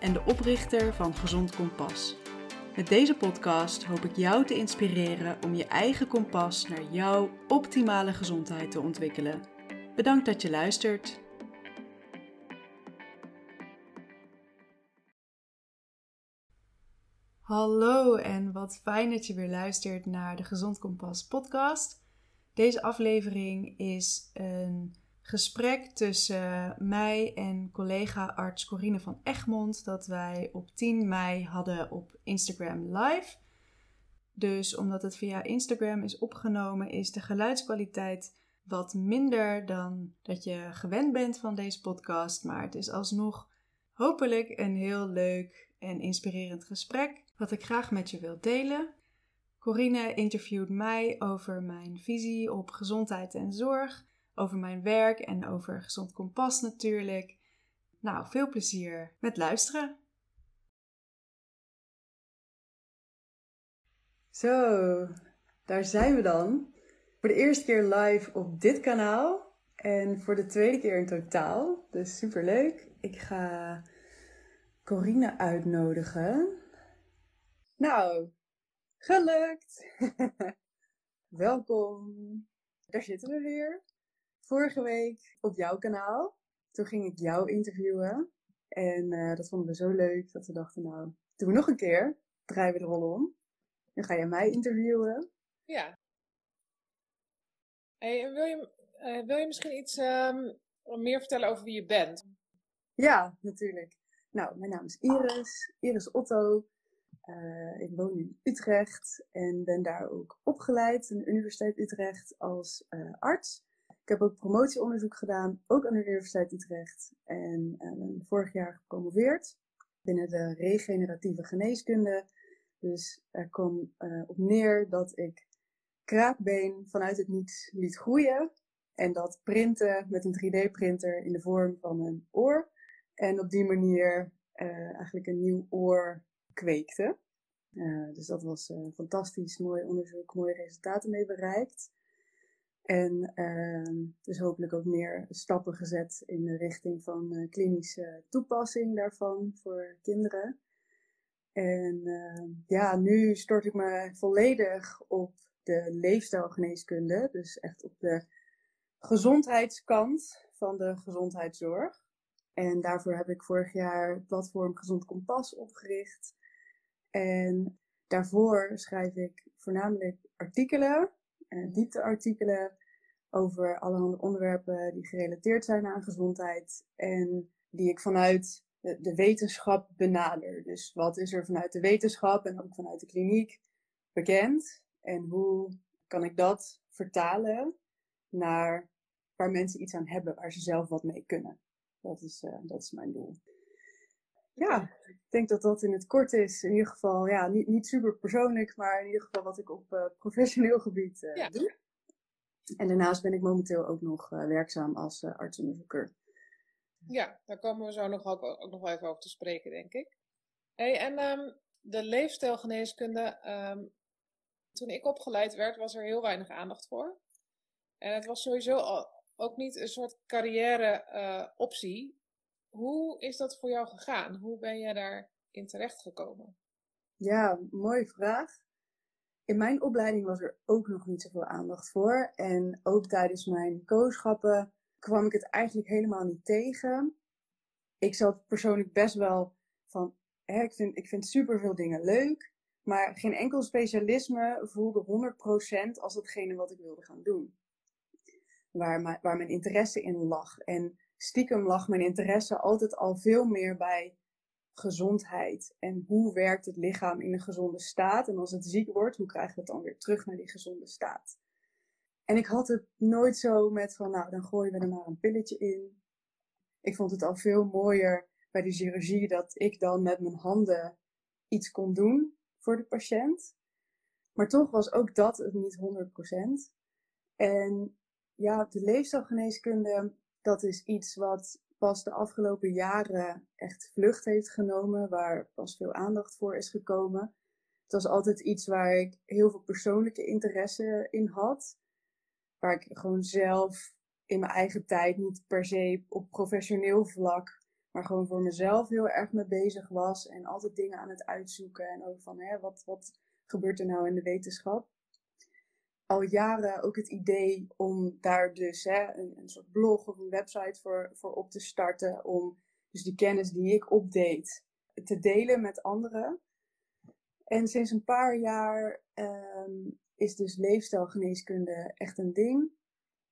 en de oprichter van Gezond Kompas. Met deze podcast hoop ik jou te inspireren om je eigen kompas naar jouw optimale gezondheid te ontwikkelen. Bedankt dat je luistert. Hallo en wat fijn dat je weer luistert naar de Gezond Kompas podcast. Deze aflevering is een gesprek tussen mij en collega-arts Corine van Egmond dat wij op 10 mei hadden op Instagram Live. Dus omdat het via Instagram is opgenomen, is de geluidskwaliteit wat minder dan dat je gewend bent van deze podcast. Maar het is alsnog hopelijk een heel leuk en inspirerend gesprek wat ik graag met je wil delen. Corine interviewt mij over mijn visie op gezondheid en zorg, over mijn werk en over gezond kompas natuurlijk. Nou, veel plezier met luisteren. Zo, daar zijn we dan. Voor de eerste keer live op dit kanaal en voor de tweede keer in totaal. Dus super leuk. Ik ga Corine uitnodigen. Nou, gelukt! Welkom! Daar zitten we weer. Vorige week op jouw kanaal. Toen ging ik jou interviewen. En uh, dat vonden we zo leuk dat we dachten, nou, doen we nog een keer. Draaien we de rol om. Dan ga je mij interviewen. Ja. Hey, wil, je, uh, wil je misschien iets um, meer vertellen over wie je bent? Ja, natuurlijk. Nou, mijn naam is Iris. Iris Otto. Uh, ik woon in Utrecht en ben daar ook opgeleid aan de Universiteit Utrecht als uh, arts. Ik heb ook promotieonderzoek gedaan, ook aan de Universiteit Utrecht. En ben vorig jaar gepromoveerd binnen de regeneratieve geneeskunde. Dus er kwam op neer dat ik kraakbeen vanuit het niets liet groeien. En dat printen met een 3D-printer in de vorm van een oor. En op die manier eigenlijk een nieuw oor kweekte. Dus dat was uh, fantastisch, mooi onderzoek, mooie resultaten mee bereikt. En uh, dus hopelijk ook meer stappen gezet in de richting van uh, klinische toepassing daarvan voor kinderen. En ehm, ja, nu stort ik me volledig op de leefstijlgeneeskunde, dus echt op de gezondheidskant van de gezondheidszorg. En daarvoor heb ik vorig jaar het platform Gezond Kompas opgericht. En daarvoor schrijf ik voornamelijk artikelen, uh, diepteartikelen over allerhande onderwerpen die gerelateerd zijn aan gezondheid en die ik vanuit de, wetenschap benader. Dus wat is er vanuit de wetenschap en ook vanuit de kliniek bekend en hoe kan ik dat vertalen naar waar mensen iets aan hebben, waar ze zelf wat mee kunnen. Dat is, uh, dat is mijn doel ja, ik denk dat dat in het kort is. In ieder geval, ja, niet, niet super persoonlijk, maar in ieder geval wat ik op uh, professioneel gebied uh, doe. En daarnaast ben ik momenteel ook nog uh, werkzaam als artsonderzoeker. Ja, daar komen we zo nog ook, ook nog wel even over te spreken, denk ik. Hey, en um, de leefstijlgeneeskunde, um, toen ik opgeleid werd, was er heel weinig aandacht voor. En het was sowieso al, ook niet een soort carrière optie hoe is dat voor jou gegaan? Hoe ben je daarin terechtgekomen? Ja, mooie vraag. In mijn opleiding was er ook nog niet zoveel aandacht voor. En ook tijdens mijn kooschappen kwam ik het eigenlijk helemaal niet tegen. Ik zat persoonlijk best wel van, hè, ik, vind, ik vind superveel dingen leuk. Maar geen enkel specialisme voelde 100% als datgene wat ik wilde gaan doen. Waar, mijn, waar mijn interesse in lag. En stiekem lag mijn interesse altijd al veel meer bij gezondheid. En hoe werkt het lichaam in een gezonde staat? En als het ziek wordt, hoe krijgen we het dan weer terug naar die gezonde staat? En ik had het nooit zo met van, nou, dan gooien we er maar een pilletje in. Ik vond het al veel mooier bij de chirurgie dat ik dan met mijn handen iets kon doen voor de patiënt. Maar toch was ook dat het niet 100%. En ja, de leefstijlgeneeskunde, dat is iets wat pas de afgelopen jaren echt vlucht heeft genomen, waar pas veel aandacht voor is gekomen. Het was altijd iets waar ik heel veel persoonlijke interesse in had. Waar ik gewoon zelf in mijn eigen tijd niet per se op professioneel vlak, maar gewoon voor mezelf heel erg mee bezig was. En altijd dingen aan het uitzoeken. En ook van, hè, wat, wat gebeurt er nou in de wetenschap? Al jaren ook het idee om daar dus hè, een, een soort blog of een website voor, voor op te starten. Om dus die kennis die ik opdeed te delen met anderen. En sinds een paar jaar um, is dus leefstijlgeneeskunde echt een ding.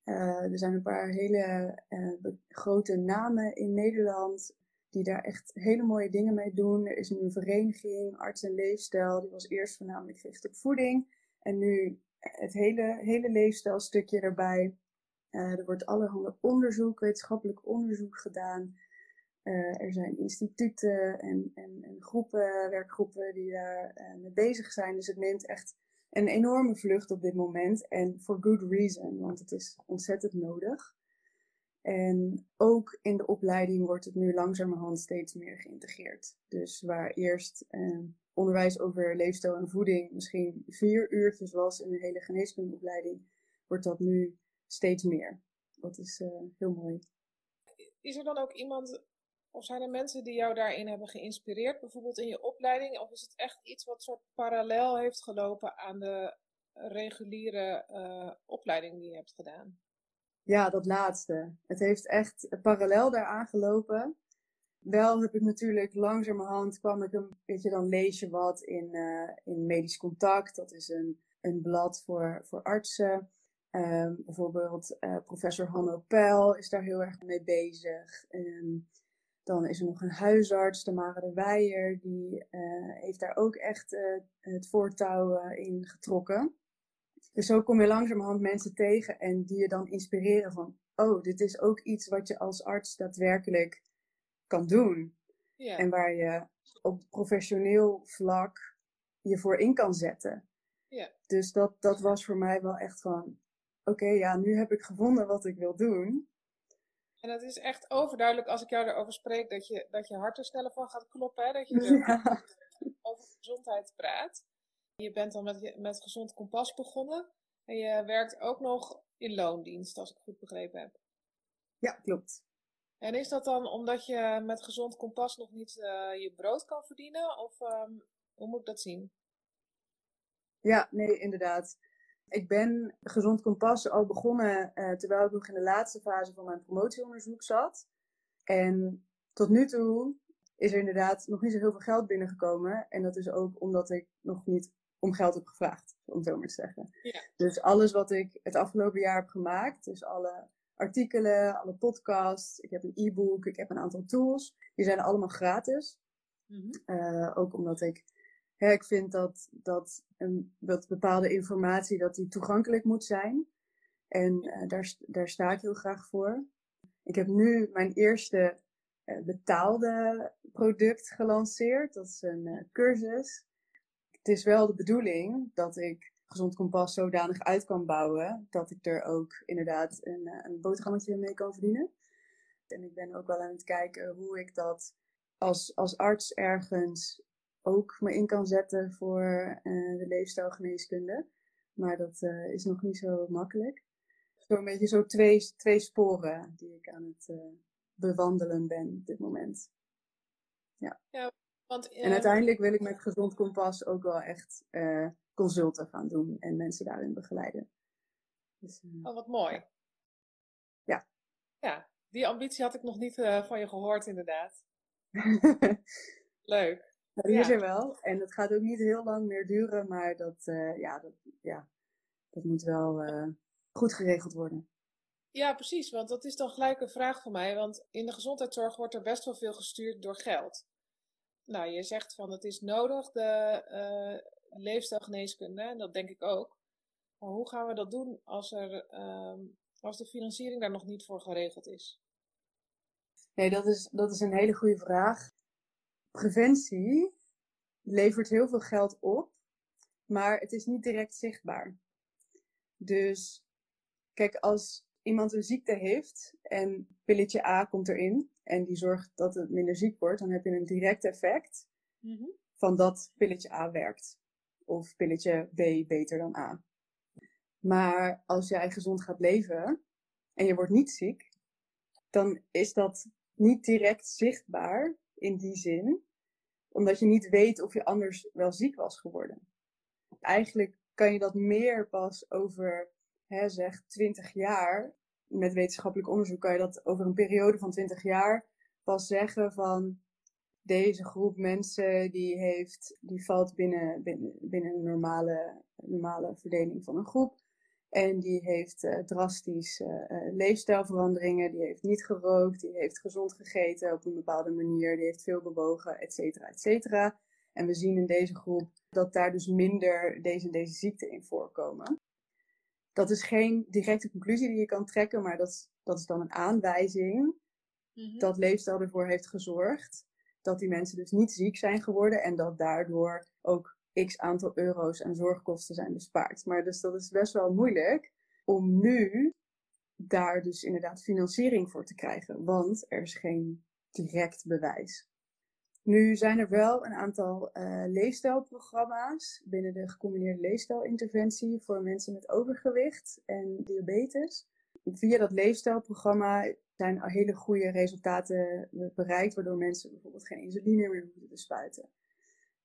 Uh, er zijn een paar hele uh, grote namen in Nederland die daar echt hele mooie dingen mee doen. Er is nu een vereniging, Arts en Leefstijl, die was eerst voornamelijk gericht op voeding. En nu het hele, hele leefstijlstukje erbij. Uh, er wordt allerhande onderzoek, wetenschappelijk onderzoek gedaan. Uh, er zijn instituten en, en, en, groepen, werkgroepen die daar uh, mee bezig zijn. Dus het neemt echt een enorme vlucht op dit moment. En for good reason, want het is ontzettend nodig. En ook in de opleiding wordt het nu langzamerhand steeds meer geïntegreerd. Dus waar eerst onderwijs over leefstijl en voeding misschien vier uurtjes was in een hele geneeskundeopleiding, wordt dat nu steeds meer. Dat is uh, heel mooi. Is er dan ook iemand, of zijn er mensen die jou daarin hebben geïnspireerd, bijvoorbeeld in je opleiding? Of is het echt iets wat soort parallel heeft gelopen aan de reguliere uh, opleiding die je hebt gedaan? Ja, dat laatste. Het heeft echt parallel daaraan gelopen wel heb ik natuurlijk langzamerhand kwam ik een beetje, dan lees je wat in, uh, in Medisch Contact. Dat is een, een blad voor, voor artsen. Um, bijvoorbeeld uh, professor Hanno Peil is daar heel erg mee bezig. Dan is er nog een huisarts, Tamara de Weijer, die uh, heeft daar ook echt het voortouw in getrokken. Dus zo kom je langzamerhand mensen tegen en die je dan inspireren van, oh, dit is ook iets wat je als arts daadwerkelijk kan doen. Ja. En waar je op professioneel vlak je voor in kan zetten. Ja. Dus dat, dat was voor mij wel echt van, oké, ja, nu heb ik gevonden wat ik wil doen. En het is echt overduidelijk als ik jou erover spreek dat je, dat je hart er sneller van gaat kloppen. Hè? Dat je ja. over gezondheid praat. Je bent dan met, met gezond kompas begonnen. En je werkt ook nog in loondienst, als ik goed begrepen heb. Ja, klopt. En is dat dan omdat je met gezond kompas nog niet uh, je brood kan verdienen? Of um, hoe moet ik dat zien? Ja, nee, inderdaad. Ik ben gezond kompas al begonnen uh, terwijl ik nog in de laatste fase van mijn promotieonderzoek zat. En tot nu toe is er inderdaad nog niet zo heel veel geld binnengekomen. En dat is ook omdat ik nog niet om geld heb gevraagd, om het zo maar te zeggen. Ja. Dus alles wat ik het afgelopen jaar heb gemaakt, dus alle artikelen, alle podcasts. Ik heb een e-book, ik heb een aantal tools. Die zijn allemaal gratis. Mm ook omdat ik, hè, ik vind dat, dat, een, dat bepaalde informatie dat die toegankelijk moet zijn. En uh, daar, daar sta ik heel graag voor. Ik heb nu mijn eerste uh, betaalde product gelanceerd. Dat is een cursus. Het is wel de bedoeling dat ik gezond kompas zodanig uit kan bouwen dat ik er ook inderdaad een, eh, een boterhammetje mee kan verdienen. En ik ben ook wel aan het kijken hoe ik dat als, als arts ergens ook me in kan zetten voor uh, de leefstijlgeneeskunde. Maar dat uh, is nog niet zo makkelijk. Zo'n beetje zo twee, twee sporen die ik aan het bewandelen ben op dit moment. Ja. ja want, en uiteindelijk wil ik met Gezond Kompas ook wel echt consulten gaan doen en mensen daarin begeleiden. Dus, uh, oh, wat mooi. Ja. Ja, die ambitie had ik nog niet van je gehoord, inderdaad. Leuk. Nou, die ja. is er wel. En dat gaat ook niet heel lang meer duren, maar dat, ja, dat, ja, dat moet wel goed geregeld worden. Ja, precies. Want dat is dan gelijk een vraag van mij. Want in de gezondheidszorg wordt er best wel veel gestuurd door geld. Nou, je zegt van het is nodig, de, leefstijlgeneeskunde, en dat denk ik ook. Maar hoe gaan we dat doen als, er, um, als de financiering daar nog niet voor geregeld is? Nee, dat is, dat is een hele goede vraag. Preventie levert heel veel geld op, maar het is niet direct zichtbaar. Dus kijk, als iemand een ziekte heeft en pilletje A komt erin en die zorgt dat het minder ziek wordt, dan heb je een direct effect Mhm. van dat pilletje A werkt. Of pilletje B beter dan A. Maar als jij gezond gaat leven en je wordt niet ziek, dan is dat niet direct zichtbaar in die zin, omdat je niet weet of je anders wel ziek was geworden. Eigenlijk kan je dat meer pas over, hè, zeg, 20 jaar, met wetenschappelijk onderzoek kan je dat over een periode van 20 jaar pas zeggen van deze groep mensen die heeft, die valt binnen, binnen, binnen een normale, normale verdeling van een groep. En die heeft uh, drastisch uh, uh, leefstijlveranderingen, die heeft niet gerookt, die heeft gezond gegeten op een bepaalde manier, die heeft veel bewogen, et cetera, et cetera. En we zien in deze groep dat daar dus minder deze en deze ziekten in voorkomen. Dat is geen directe conclusie die je kan trekken, maar dat is, dat is dan een aanwijzing Mm -hmm. dat leefstijl ervoor heeft gezorgd dat die mensen dus niet ziek zijn geworden en dat daardoor ook x aantal euro's aan zorgkosten zijn bespaard. Maar dus dat is best wel moeilijk om nu daar dus inderdaad financiering voor te krijgen, want er is geen direct bewijs. Nu zijn er wel een aantal uh, leefstijlprogramma's binnen de gecombineerde leefstijlinterventie voor mensen met overgewicht en diabetes. Via dat leefstijlprogramma zijn hele goede resultaten bereikt, waardoor mensen bijvoorbeeld geen insuline meer hoeven te spuiten.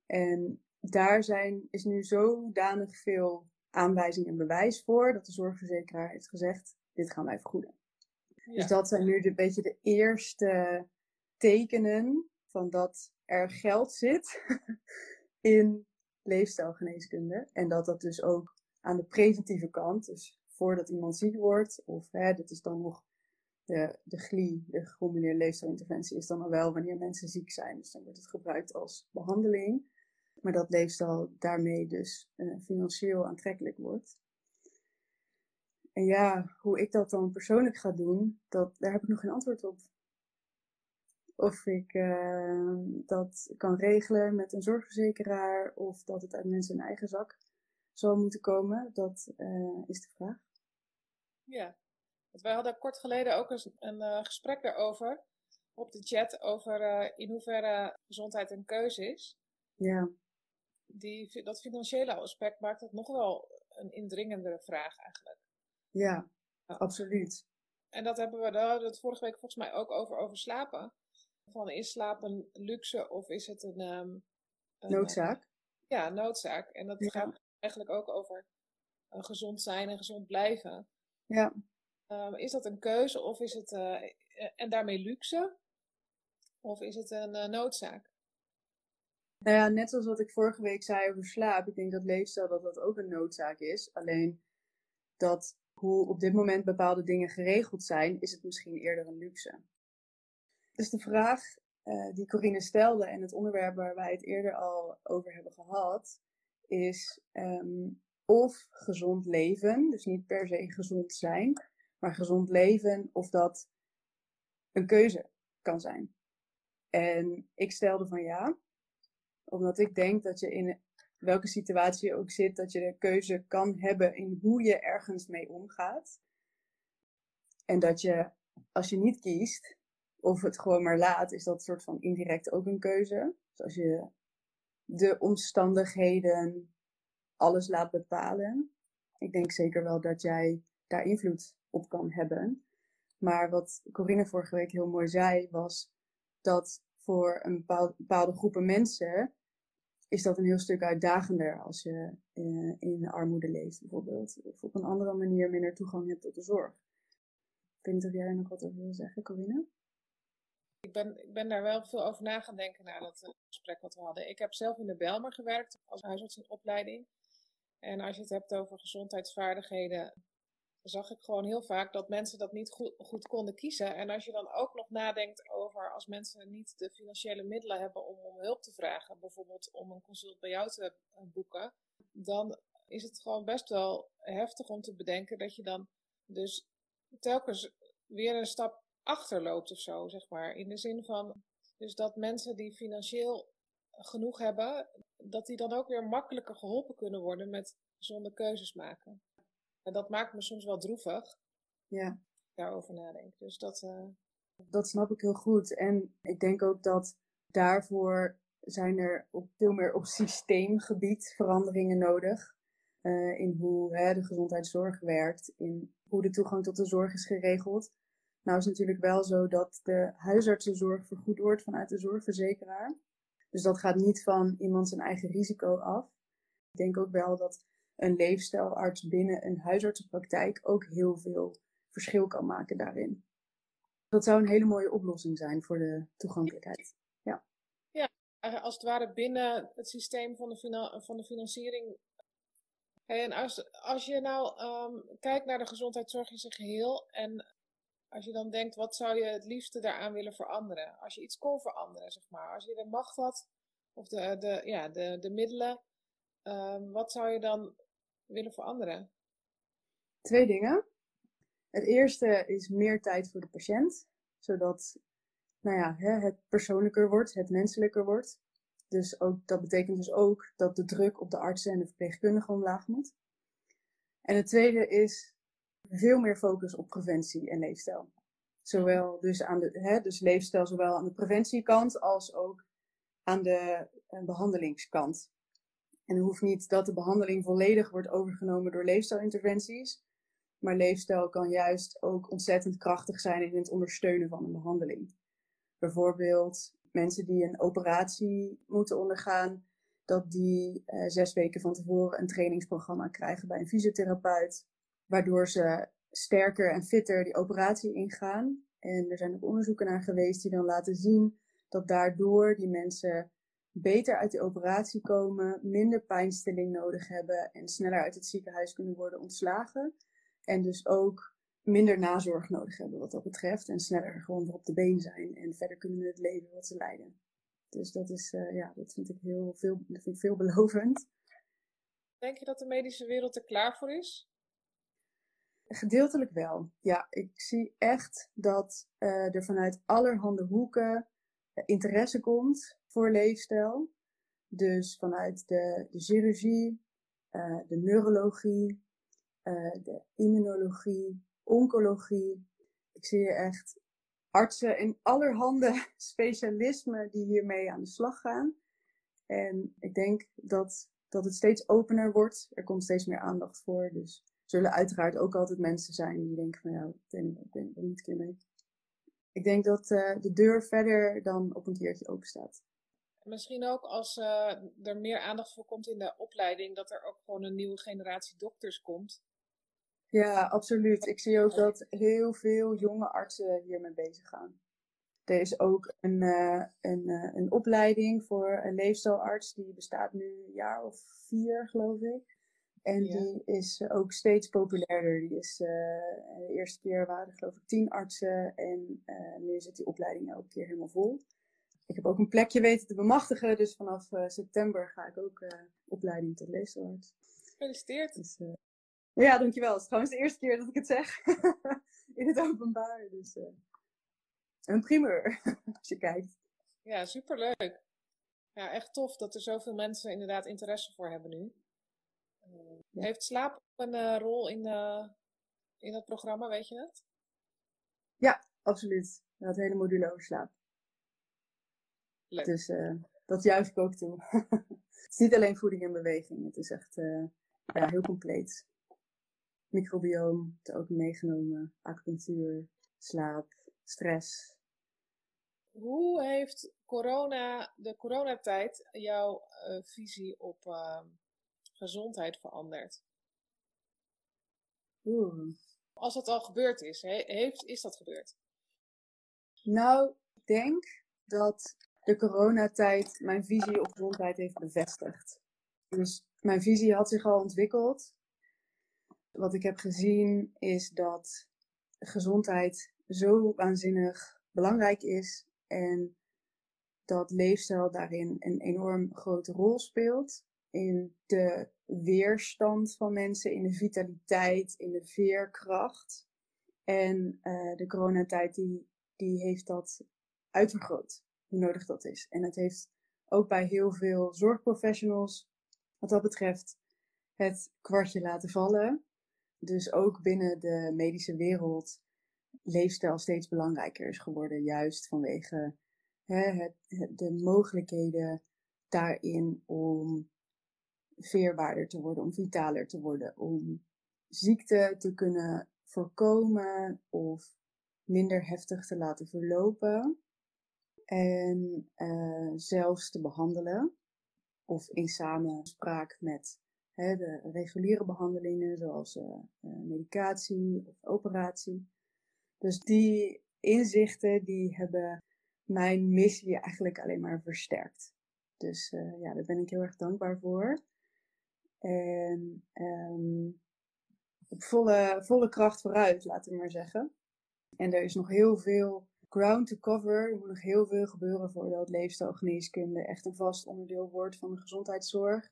En daar zijn, is nu zodanig veel aanwijzing en bewijs voor dat de zorgverzekeraar heeft gezegd: dit gaan wij vergoeden. Ja. Dus dat zijn nu een beetje de eerste tekenen van dat er geld zit in leefstijlgeneeskunde. En dat dat dus ook aan de preventieve kant, dus voordat iemand ziek wordt, of hè, dat is dan nog de, de GLI, de gecombineerde leefstijlinterventie, is dan al wel wanneer mensen ziek zijn. Dus dan wordt het gebruikt als behandeling. Maar dat leefstijl daarmee dus uh, financieel aantrekkelijk wordt. En ja, hoe ik dat dan persoonlijk ga doen, dat, daar heb ik nog geen antwoord op. Of ik uh, dat kan regelen met een zorgverzekeraar, of dat het uit mensen hun eigen zak zal moeten komen, dat uh, is de vraag. Ja, want wij hadden kort geleden ook een, een uh, gesprek daarover op de chat over in hoeverre gezondheid een keuze is. Ja. Die, dat financiële aspect maakt het nog wel een indringendere vraag eigenlijk. Ja, absoluut. En dat hebben we, daar vorige week volgens mij ook over, over slapen. Van is slapen luxe of is het een... Um, een noodzaak? ja, noodzaak. En dat ja. gaat eigenlijk ook over uh, gezond zijn en gezond blijven. Ja. Um, is dat een keuze of is het, uh, en daarmee luxe? Of is het een uh, noodzaak? Nou ja, net zoals wat ik vorige week zei over slaap. Ik denk dat leefstijl dat dat ook een noodzaak is. Alleen dat hoe op dit moment bepaalde dingen geregeld zijn, is het misschien eerder een luxe. Dus de vraag uh, die Corine stelde en het onderwerp waar wij het eerder al over hebben gehad, is um, of gezond leven, dus niet per se gezond zijn, maar gezond leven, of dat een keuze kan zijn. En ik stelde van ja, omdat ik denk dat je in welke situatie je ook zit, dat je de keuze kan hebben in hoe je ergens mee omgaat. En dat je, als je niet kiest, of het gewoon maar laat, is dat soort van indirect ook een keuze. Dus als je de omstandigheden alles laat bepalen. Ik denk zeker wel dat jij daar invloed op kan hebben. Maar wat Corinne vorige week heel mooi zei, was dat voor een bepaalde, bepaalde groepen mensen is dat een heel stuk uitdagender als je in, in armoede leeft bijvoorbeeld. Of op een andere manier minder toegang hebt tot de zorg. Ik weet niet of jij er nog wat over wil zeggen, Corinne? Ik ben, ik ben daar wel veel over na gaan denken na dat gesprek wat we hadden. Ik heb zelf in de Belmer gewerkt als huisarts in opleiding. En als je het hebt over gezondheidsvaardigheden, zag ik gewoon heel vaak dat mensen dat niet goed, goed, konden kiezen. En als je dan ook nog nadenkt over als mensen niet de financiële middelen hebben om om hulp te vragen, bijvoorbeeld om een consult bij jou te boeken, dan is het gewoon best wel heftig om te bedenken dat je dan dus telkens weer een stap achterloopt of zo, zeg maar. In de zin van, dus dat mensen die financieel genoeg hebben, dat die dan ook weer makkelijker geholpen kunnen worden met gezonde keuzes maken. En dat maakt me soms wel droevig. Ja. Daarover nadenk. Dus dat. Uh... Dat snap ik heel goed. En ik denk ook dat daarvoor zijn er op veel meer op systeemgebied veranderingen nodig. Uh, in hoe hè, de gezondheidszorg werkt, in hoe de toegang tot de zorg is geregeld. Nou is natuurlijk wel zo dat de huisartsenzorg vergoed wordt vanuit de zorgverzekeraar. Dus dat gaat niet van iemand zijn eigen risico af. Ik denk ook wel dat een leefstijlarts binnen een huisartsenpraktijk ook heel veel verschil kan maken daarin. Dat zou een hele mooie oplossing zijn voor de toegankelijkheid. Ja, ja als het ware binnen het systeem van de, van de financiering. en als, als je nou um, kijkt naar de gezondheidszorg in zijn geheel en als je dan denkt, wat zou je het liefste daaraan willen veranderen? Als je iets kon veranderen, zeg maar. Als je de macht had, of de, de, ja, de, de middelen, um, wat zou je dan willen veranderen? Twee dingen. Het eerste is meer tijd voor de patiënt, zodat nou ja, het persoonlijker wordt, het menselijker wordt. Dus ook, dat betekent dus ook dat de druk op de artsen en de verpleegkundigen omlaag moet. En het tweede is veel meer focus op preventie en leefstijl. Zowel dus aan de hè, dus leefstijl, zowel aan de preventiekant als ook aan de uh, behandelingskant. En het hoeft niet dat de behandeling volledig wordt overgenomen door leefstijlinterventies. Maar leefstijl kan juist ook ontzettend krachtig zijn in het ondersteunen van een behandeling. Bijvoorbeeld mensen die een operatie moeten ondergaan, dat die eh, zes weken van tevoren een trainingsprogramma krijgen bij een fysiotherapeut, waardoor ze sterker en fitter die operatie ingaan. En er zijn ook onderzoeken naar geweest die dan laten zien dat daardoor die mensen beter uit de operatie komen, minder pijnstilling nodig hebben en sneller uit het ziekenhuis kunnen worden ontslagen. En dus ook minder nazorg nodig hebben wat dat betreft. En sneller gewoon weer op de been zijn en verder kunnen met het leven wat ze leiden. Dus dat is, uh, ja, dat vind ik heel veel, dat vind ik veelbelovend. Denk je dat de medische wereld er klaar voor is? Gedeeltelijk wel. Ja, ik zie echt dat uh, er vanuit allerhande hoeken uh, interesse komt voor leefstijl. Dus vanuit de, de chirurgie, de neurologie, de immunologie, oncologie. Ik zie echt artsen in allerhande specialismen die hiermee aan de slag gaan. En ik denk dat, dat het steeds opener wordt. Er komt steeds meer aandacht voor. Dus zullen uiteraard ook altijd mensen zijn die denken van ja, ik ben er niet keer mee. Ik denk dat uh, de deur verder dan op een keertje open staat. Misschien ook als uh, er meer aandacht voor komt in de opleiding, dat er ook gewoon een nieuwe generatie dokters komt. Ja, absoluut. Ik zie ook dat heel veel jonge artsen hiermee bezig gaan. Er is ook een, uh, een, uh, een opleiding voor een leefstijlarts, die bestaat nu een jaar of vier, geloof ik. En ja. die is ook steeds populairder. Die is, uh, de eerste keer waren er geloof ik tien artsen en nu zit die opleiding elke keer helemaal vol. Ik heb ook een plekje weten te bemachtigen, dus vanaf september ga ik ook opleiding tot leefstijlarts. Gefeliciteerd. Dus, ja, dankjewel. Het is trouwens de eerste keer dat ik het zeg in het openbaar. Dus een primeur, als je kijkt. Ja, superleuk. Ja, echt tof dat er zoveel mensen inderdaad interesse voor hebben nu. Heeft slaap een uh, rol in, in het programma, weet je dat? Ja, absoluut. Dat hele module over slaap. Leuk. Dus dat juist ik ook toe. het is niet alleen voeding en beweging. Het is echt ja, heel compleet microbioom te ook meegenomen, acupunctuur, slaap, stress. Hoe heeft corona, de coronatijd jouw uh, visie op uh, gezondheid veranderd? Oeh. Als dat al gebeurd is, he, heeft, is dat gebeurd? Nou, ik denk dat de coronatijd mijn visie op gezondheid heeft bevestigd. Dus mijn visie had zich al ontwikkeld wat ik heb gezien is dat gezondheid zo waanzinnig belangrijk is en dat leefstijl daarin een enorm grote rol speelt in de weerstand van mensen, in de vitaliteit, in de veerkracht. En uh, de coronatijd die die heeft dat uitvergroot, hoe nodig dat is. En het heeft ook bij heel veel zorgprofessionals, wat dat betreft, het kwartje laten vallen. Dus ook binnen de medische wereld leefstijl steeds belangrijker is geworden, juist vanwege hè, het, de mogelijkheden daarin om veerbaarder te worden, om vitaler te worden, om ziekte te kunnen voorkomen of minder heftig te laten verlopen en uh, zelfs te behandelen of in samenspraak met hè, de reguliere behandelingen zoals uh, medicatie of operatie. Dus die inzichten die hebben mijn missie eigenlijk alleen maar versterkt. Dus ja, daar ben ik heel erg dankbaar voor. En um, op volle, volle kracht vooruit, laten we maar zeggen. En er is nog heel veel ground to cover. Er moet nog heel veel gebeuren voordat leefstijlgeneeskunde echt een vast onderdeel wordt van de gezondheidszorg.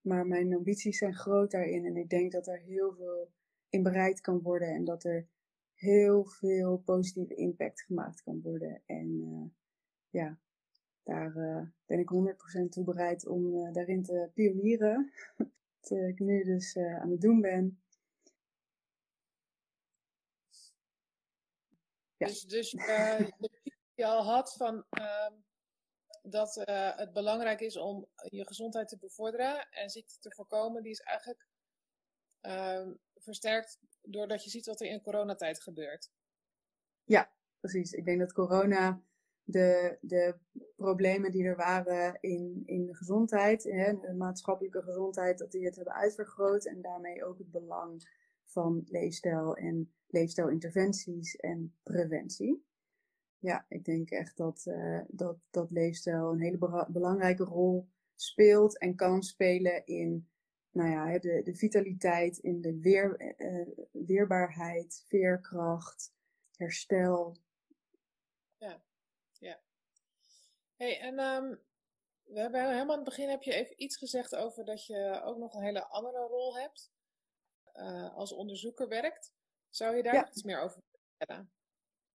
Maar mijn ambities zijn groot daarin en ik denk dat er heel veel in bereikt kan worden en dat er heel veel positieve impact gemaakt kan worden. En uh, ja, daar uh, ben ik 100% toe bereid om uh, daarin te pionieren. Wat ik nu dus aan het doen ben. Ja. Dus, dus je al had van ehm, dat het belangrijk is om je gezondheid te bevorderen en ziekte te voorkomen, die is eigenlijk ehm, versterkt doordat je ziet wat er in coronatijd gebeurt. Ja, precies. Ik denk dat corona de, de problemen die er waren in, in de gezondheid, hè, de maatschappelijke gezondheid, dat die het hebben uitvergroot en daarmee ook het belang van leefstijl en leefstijlinterventies en preventie. Ja, ik denk echt dat, uh, dat, dat leefstijl een hele belangrijke rol speelt en kan spelen in nou ja, de, de vitaliteit, in de weer, uh, weerbaarheid, veerkracht, herstel. Ja. Hey, en um, we hebben helemaal aan het begin heb je even iets gezegd over dat je ook nog een hele andere rol hebt. Uh, als onderzoeker werkt. Zou je daar iets meer over vertellen?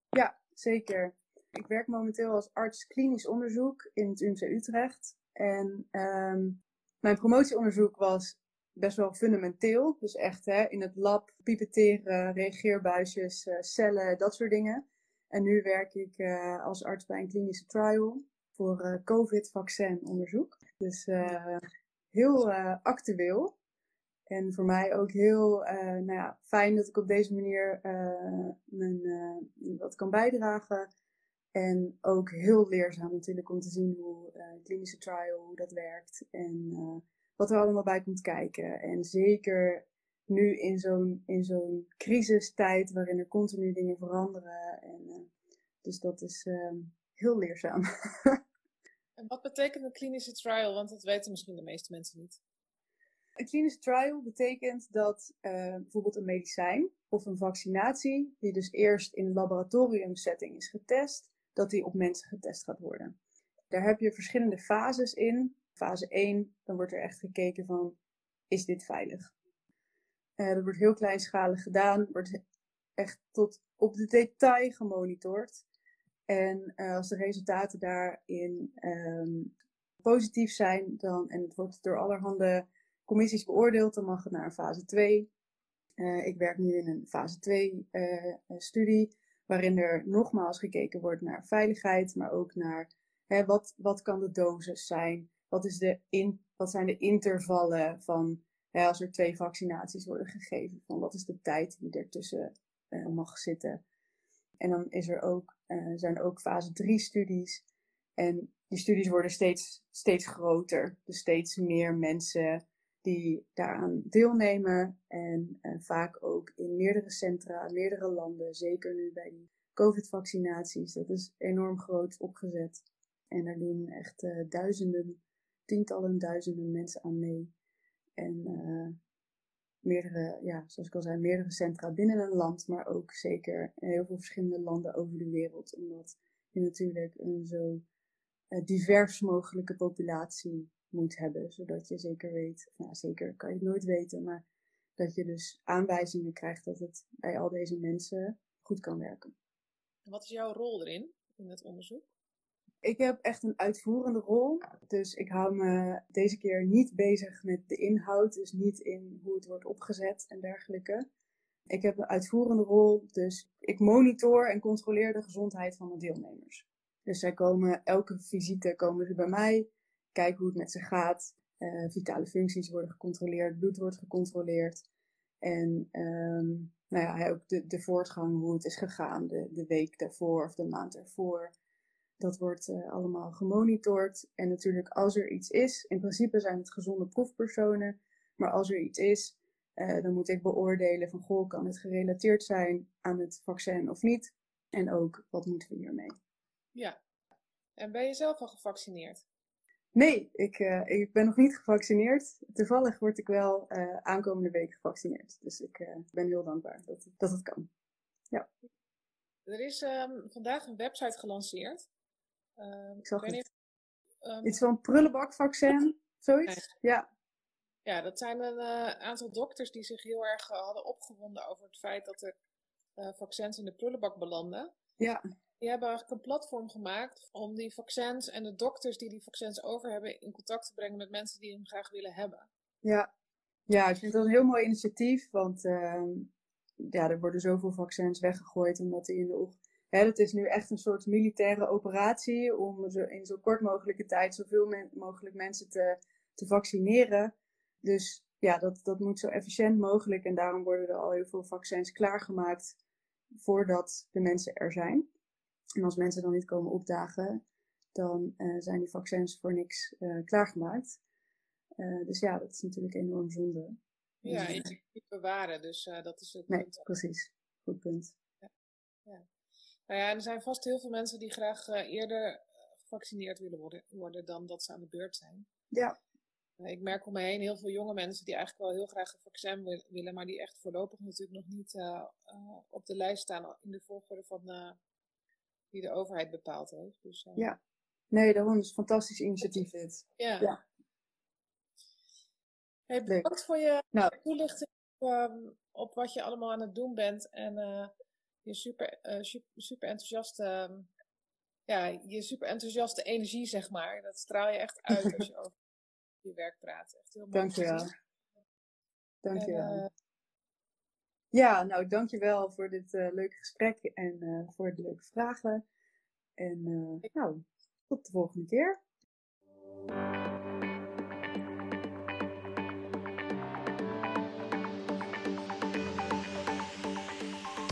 Ja, zeker. Ik werk momenteel als arts klinisch onderzoek in het UMC Utrecht. En um, mijn promotieonderzoek was best wel fundamenteel. Dus echt hè, in het lab, pipeteren, reageerbuisjes, uh, cellen, dat soort dingen. En nu werk ik uh, als arts bij een klinische trial voor uh, COVID-vaccinonderzoek. Dus heel actueel. En voor mij ook heel nou ja, fijn dat ik op deze manier mijn, wat kan bijdragen. En ook heel leerzaam natuurlijk om te zien hoe klinische trial, hoe dat werkt. En wat er allemaal bij komt kijken. En zeker nu in zo'n, in zo'n crisistijd waarin er continu dingen veranderen. En, uh, dus dat is uh, heel leerzaam. betekent een klinische trial? Want dat weten misschien de meeste mensen niet. Een klinische trial betekent dat uh, bijvoorbeeld een medicijn of een vaccinatie, die dus eerst in een laboratoriumsetting is getest, dat die op mensen getest gaat worden. Daar heb je verschillende fases in fase 1, dan wordt er echt gekeken van, is dit veilig? Uh, dat wordt heel kleinschalig gedaan, wordt echt tot op de detail gemonitord. En uh, als de resultaten daarin um, positief zijn, dan, en het wordt door allerhande commissies beoordeeld, dan mag het naar een fase 2. Uh, eh, ik werk nu in een fase 2 studie, waarin er nogmaals gekeken wordt naar veiligheid, maar ook naar hè, wat, wat kan de dosis zijn, wat, is de in, wat zijn de intervallen van hè, als er twee vaccinaties worden gegeven? Van wat is de tijd die ertussen mag zitten? En dan is er ook, zijn er ook fase 3 studies. En die studies worden steeds, steeds groter. Dus steeds meer mensen die daaraan deelnemen. En uh, vaak ook in meerdere centra, meerdere landen. Zeker nu bij die COVID-vaccinaties. Dat is enorm groot opgezet. En daar doen echt uh, duizenden tientallen duizenden mensen aan mee. En meerdere, ja, zoals ik al zei, meerdere centra binnen een land, maar ook zeker heel veel verschillende landen over de wereld. Omdat je natuurlijk een zo uh, divers mogelijke populatie moet hebben. Zodat je zeker weet, nou zeker kan je het nooit weten, maar dat je dus aanwijzingen krijgt dat het bij al deze mensen goed kan werken. Wat is jouw rol erin, in het onderzoek? Ik heb echt een uitvoerende rol. Dus ik hou me deze keer niet bezig met de inhoud, dus niet in hoe het wordt opgezet en dergelijke. Ik heb een uitvoerende rol, dus ik monitor en controleer de gezondheid van de deelnemers. Dus zij komen, elke visite komen ze bij mij, kijken hoe het met ze gaat. Uh, vitale functies worden gecontroleerd, bloed wordt gecontroleerd. En um, nou ja, ook de, de voortgang, hoe het is gegaan, de, de week daarvoor of de maand ervoor. Dat wordt uh, allemaal gemonitord. En natuurlijk, als er iets is, in principe zijn het gezonde proefpersonen. Maar als er iets is, uh, dan moet ik beoordelen van, goh, kan het gerelateerd zijn aan het vaccin of niet? En ook, wat moeten we hiermee? Ja. En ben je zelf al gevaccineerd? Nee, ik, uh, ik ben nog niet gevaccineerd. Toevallig word ik wel uh, aankomende week gevaccineerd. Dus ik ben heel dankbaar dat, dat het kan. Ja. Er is um, vandaag een website gelanceerd. Um, ik zag het. um, Iets van prullenbakvaccin, zoiets? Ja. Ja, dat zijn een aantal dokters die zich heel erg hadden opgewonden over het feit dat er vaccins in de prullenbak belanden. Ja. Die hebben eigenlijk een platform gemaakt om die vaccins en de dokters die die vaccins over hebben in contact te brengen met mensen die hem graag willen hebben. Ja, ja ik vind dat een heel mooi initiatief, want uh, ja, er worden zoveel vaccins weggegooid omdat die in de Hè, het is nu echt een soort militaire operatie om zo, in zo kort mogelijke tijd zoveel men, mogelijk mensen te, te vaccineren. Dus ja, dat, dat moet zo efficiënt mogelijk en daarom worden er al heel veel vaccins klaargemaakt voordat de mensen er zijn. En als mensen dan niet komen opdagen, dan uh, zijn die vaccins voor niks uh, klaargemaakt. Uh, dus ja, dat is natuurlijk enorm zonde. Ja, en je niet bewaren, dus dat is het nee, punt. precies. Goed punt. Ja. ja. Nou ja, er zijn vast heel veel mensen die graag eerder gevaccineerd willen worden, worden dan dat ze aan de beurt zijn. Ja. Ik merk om me heen heel veel jonge mensen die eigenlijk wel heel graag een vaccin willen, maar die echt voorlopig natuurlijk nog niet op de lijst staan in de volgorde van die de overheid bepaald heeft. Dus. Ja, nee, daarom is een fantastisch initiatief dit. Ja. ja. Hey, bedankt voor je nou. toelichting op, um, op, wat je allemaal aan het doen bent en je super, uh, super, super enthousiaste, um, ja, je super enthousiaste energie, zeg maar. Dat straal je echt uit als je over je werk praat. Echt heel mooi. Dankjewel. Dankjewel. En, ja, nou dankjewel voor dit uh, leuke gesprek en voor de leuke vragen. En nou, tot de volgende keer.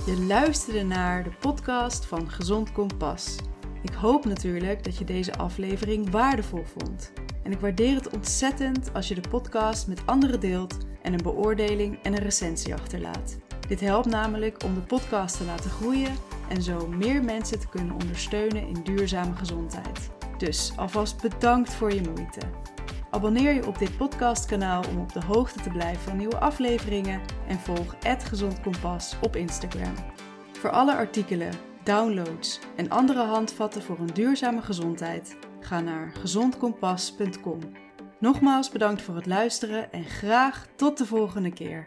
Je luisterde naar de podcast van Gezond Kompas. Ik hoop natuurlijk dat je deze aflevering waardevol vond. En ik waardeer het ontzettend als je de podcast met anderen deelt en een beoordeling en een recensie achterlaat. Dit helpt namelijk om de podcast te laten groeien en zo meer mensen te kunnen ondersteunen in duurzame gezondheid. Dus alvast bedankt voor je moeite. Abonneer je op dit podcastkanaal om op de hoogte te blijven van nieuwe afleveringen en volg Gezond Kompas op Instagram. Voor alle artikelen, downloads en andere handvatten voor een duurzame gezondheid, ga naar gezondkompas.com. Nogmaals bedankt voor het luisteren en graag tot de volgende keer.